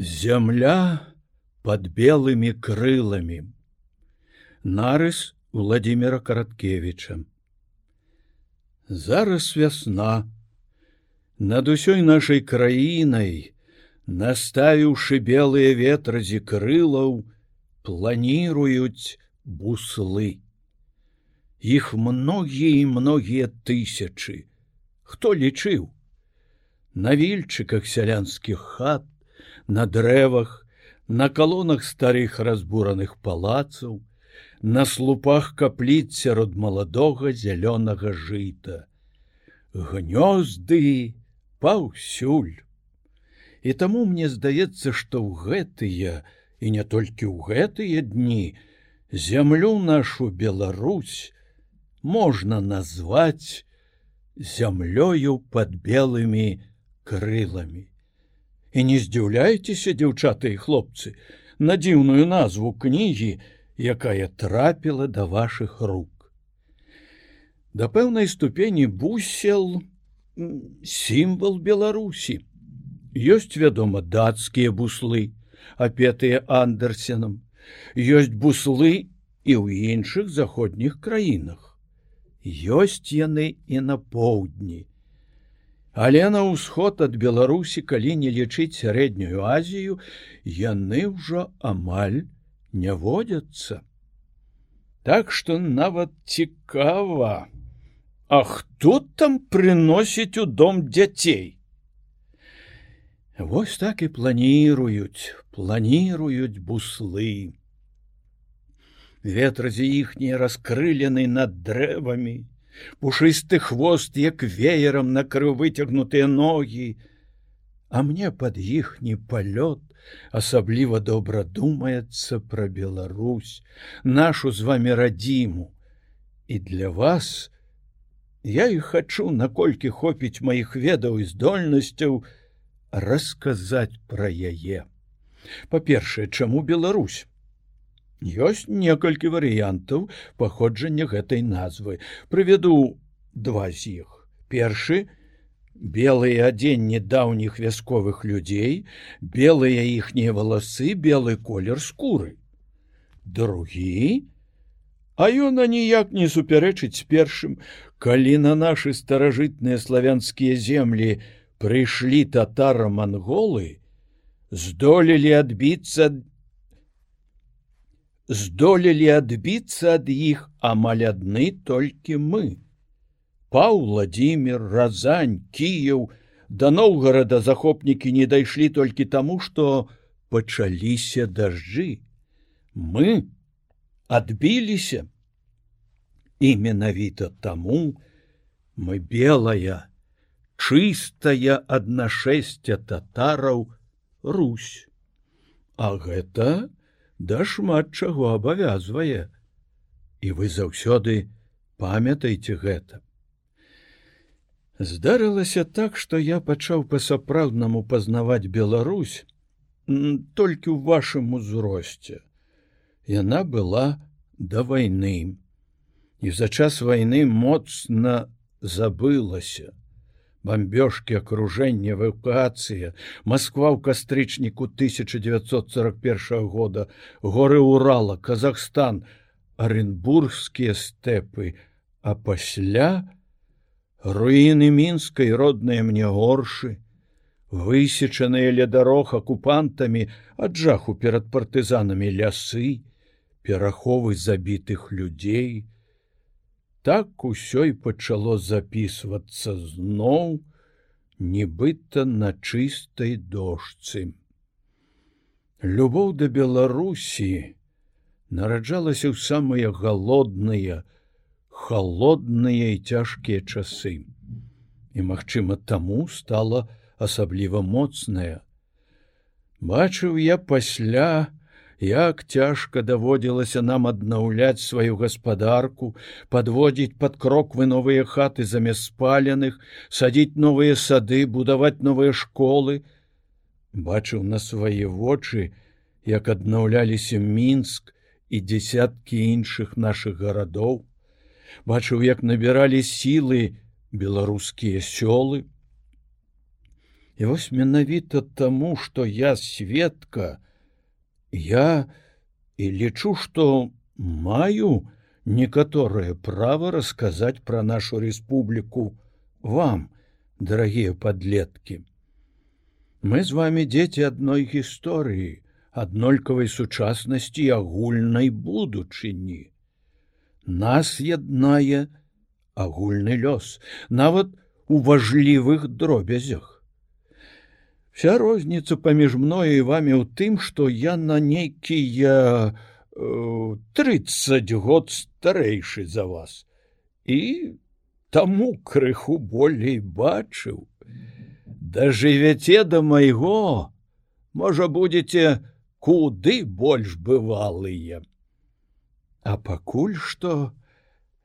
Зямля под белымі крыламі. Нарыс Владимира Караткевича. Зараз вясна. Над усёй нашай краінай, наставіўшы белыя ветразі крылаў, планіруюць буслы. Іх многія і многія тысячы. Хто лічыў? На вільчыках сялянскіх хат, на дрэвах, на калонах старых разбураных палацаў, на слупах капліц сярод маладога зялёнага жыта. Гнёзды паўсюль. І таму мне здаецца, што ў гэтыя і не толькі ў гэтыя дні зямлю нашу Беларусь можна назваць зямлёю под белымі крыламі. І не здзіўляйцеся, дзяўчаты і хлопцы, на дзіўную назву кнігі, якая трапіла да вашых рук. Да пэўнай ступені бусел сімвал Беларусі. Ёсць, вядома, дацкія буслы, апетыя андерсенам, ёсць буслы і ў іншых заходніх краінах. Ёсць яны і на поўдні. Але на ўсход ад Беларусі, калі не лічыць сярэднюю Азію, яны ўжо амаль не водзяцца. Так што нават цікава, А хто там прыносіць у дом дзяцей? Вось так і планіруюць, планіруюць буслы. Ветразі іхнія раскрылены над дрэвамі, пушысты хвост як веерам накрыў выцягнутыя ногі. А мне под іхні палёт асабліва добра думаецца пра Беларусь нашу з вами радзіму. І для вас я і хачу наколькі хопіць маіх ведаў і здольнасцяў расказаць пра яе. Па-першае чаму Беларусь Ёсць некалькі варыянтаў паходжання гэтай назвы. Прывяду два з іх. Першы белыя адзенні даўніх вясковых людзей, белыя іхнія валасы, белы колер скуры. Другі, А ён аніяк не супярэчыць першым, калі на нашы старажытныя славянскія землі прыйшлі татара-манголы, здолелі адбіцца здолелі адбіцца ад іх амаль адны толькі мы. Паў владимир разань кіяў да новгорода захопнікі не дайшлі толькі таму што пачаліся дажджы мы адбіліся і менавіта таму мы белая чыстая аднашэсця татараў русь. А гэта да шмат чаго абавязвае. І вы заўсёды памятаеце гэта. Здарылася так што я пачаў па-сапраўднаму пазнаваць Беларусь толькі ў вашым узросце. Яна была да вайны. І за час вайны моцна забылася бомбёжкі акружэння эвакуацыя Москва ў кастрычніку 1941 года. Горы урала Казахстан. Аренбургскія стэпы а пасля руіны мінскай родныя мне горшы высечаныя ля дарог акупантамі ад жаху перад партызанамі лясы. Пераховы забітых людзей так усё і пачало записывацца зноў нібыта на чыстай дошцы. Любоў да беларусі нараджалася ў самыя галодныя холодныя і цяжкія часы. І магчыма таму стала асабліва моцная. Бачыў я пасля як цяжка даводзілася нам аднаўляць сваю гаспадарку, подводзіць пад кроквы новыя хаты замест спаленых, садіць новыя сады, будаваць новыя школы. Бачыў на свае вочы, як аднаўляліся мінск і дзясяткі іншых нашых гарадоў. Бачыў, як набіралі сілы беларускія сёлы. І вось менавіта таму, што я сведка, я і лічу, што маю некаторае права расказаць пра нашу рэспубліку вам, дарагія падлеткі. Мы з вами дзеці адной гісторыі, аднолькавай сучаснасці агульнай будучыні. Нас яднае агульны лёс, нават у важлівых дробязях. Вся розніца паміж мною і вами ў тым, што я на нейкія э, 30 год старэйшы за вас і таму крыху болей бачыў. Дажывяце да майго, можа будете куды больш бывалыя. А пакуль што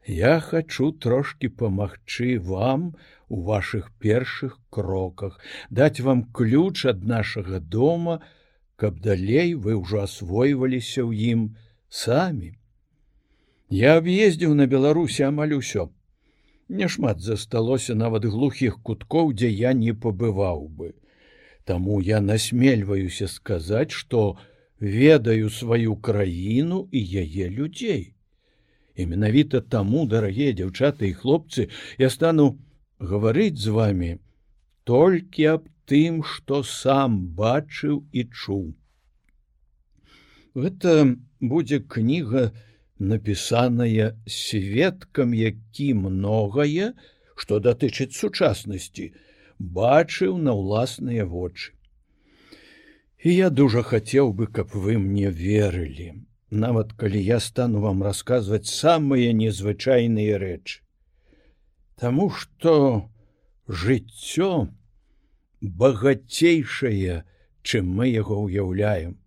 я хачу трошки памагчы вам у ваших першых кроках, даць вам ключ ад нашага дома, каб далей вы ўжо асвойваліся ў ім самі. Я аб'ездзіў на Беларусі амаль усё. Няшмат засталося нават глухіх куткоў, дзе я не пабываў бы. Таму я насмельваюся сказаць, што ведаю сваю краіну і яе людзей. І менавіта таму, дарагія дзяўчаты і хлопцы, я стану гаварыць з вами толькі аб тым, што сам бачыў і чуў. Гэта будзе кніга, напісаная сведкам, які многае, што датычыць сучаснасці, бачыў на ўласныя вочы. І я дужа хацеў бы, каб вы мне верылі, нават калі я стану вам расказваць самыя незвычайныя рэчы. Таму што жыццё багацейшае, чым мы яго ўяўляем.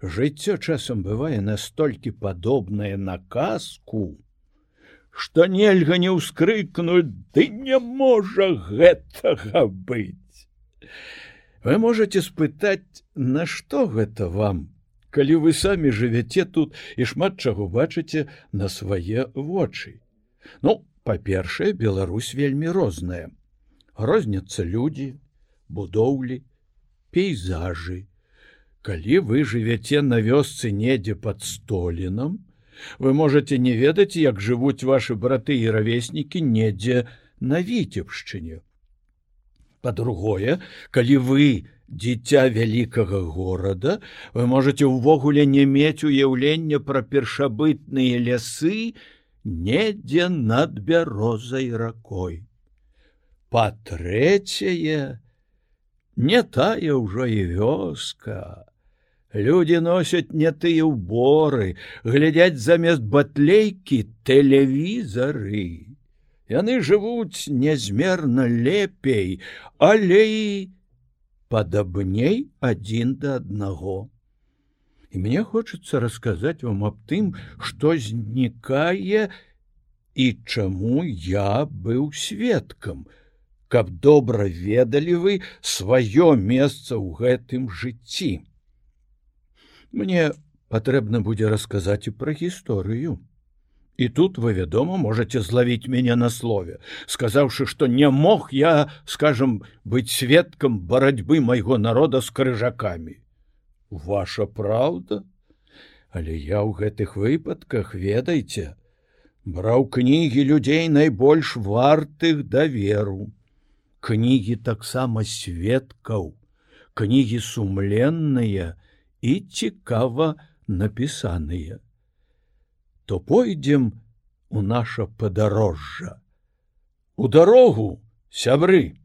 Жыццё часам бывае настолькі падобнае на казку, што нельга не ўскрыкнуць, ды не можа гэтага быць. Вы можете спытаць, нашто гэта вам, калі вы самі жывяце тут і шмат чаго бачыце на свае вочы. Ну, па-першае, Беларусь вельмі розная. Розняцца людзі, будоўлі, пейзажы. Калі вы жывяце на вёсцы недзе под столінам, вы можете не ведаць як жывуць ваши браты і равеснікі недзе на віцебшчыне по-другое калі вы дзіця вялікага горада вы можете ўвогуле не мець уяўлення пра першабытныя лясы недзе над бярозай ракой па-трэцяе не тая ўжо і вёска Людзі носяць не тыя ўборы, глядяць замест батлейкі тэлевізары. Яны жывуць нязмерна лепей, але і падабней адзін да аднаго. І мне хочацца расказаць вам аб тым, што знікае і чаму я быў сведкам, каб добра ведалі вы сваё месца ў гэтым жыцці. Мне патрэбна будзе расказаць і пра гісторыю. І тут вы, вядома, можете злавіць мяне на слове, сказаўшы, што не мог я, скажем, быць сведкам барацьбы майго народа з крыжакамі. Ваша праўда, Але я ў гэтых выпадках ведайце, браў кнігі людзей найбольш вартых даверу. Кнігі таксама сведкаў, кнігі сумленныя, і цікава напісаныя. То пойдзем у наша падарожжа. У дарогу, сябры!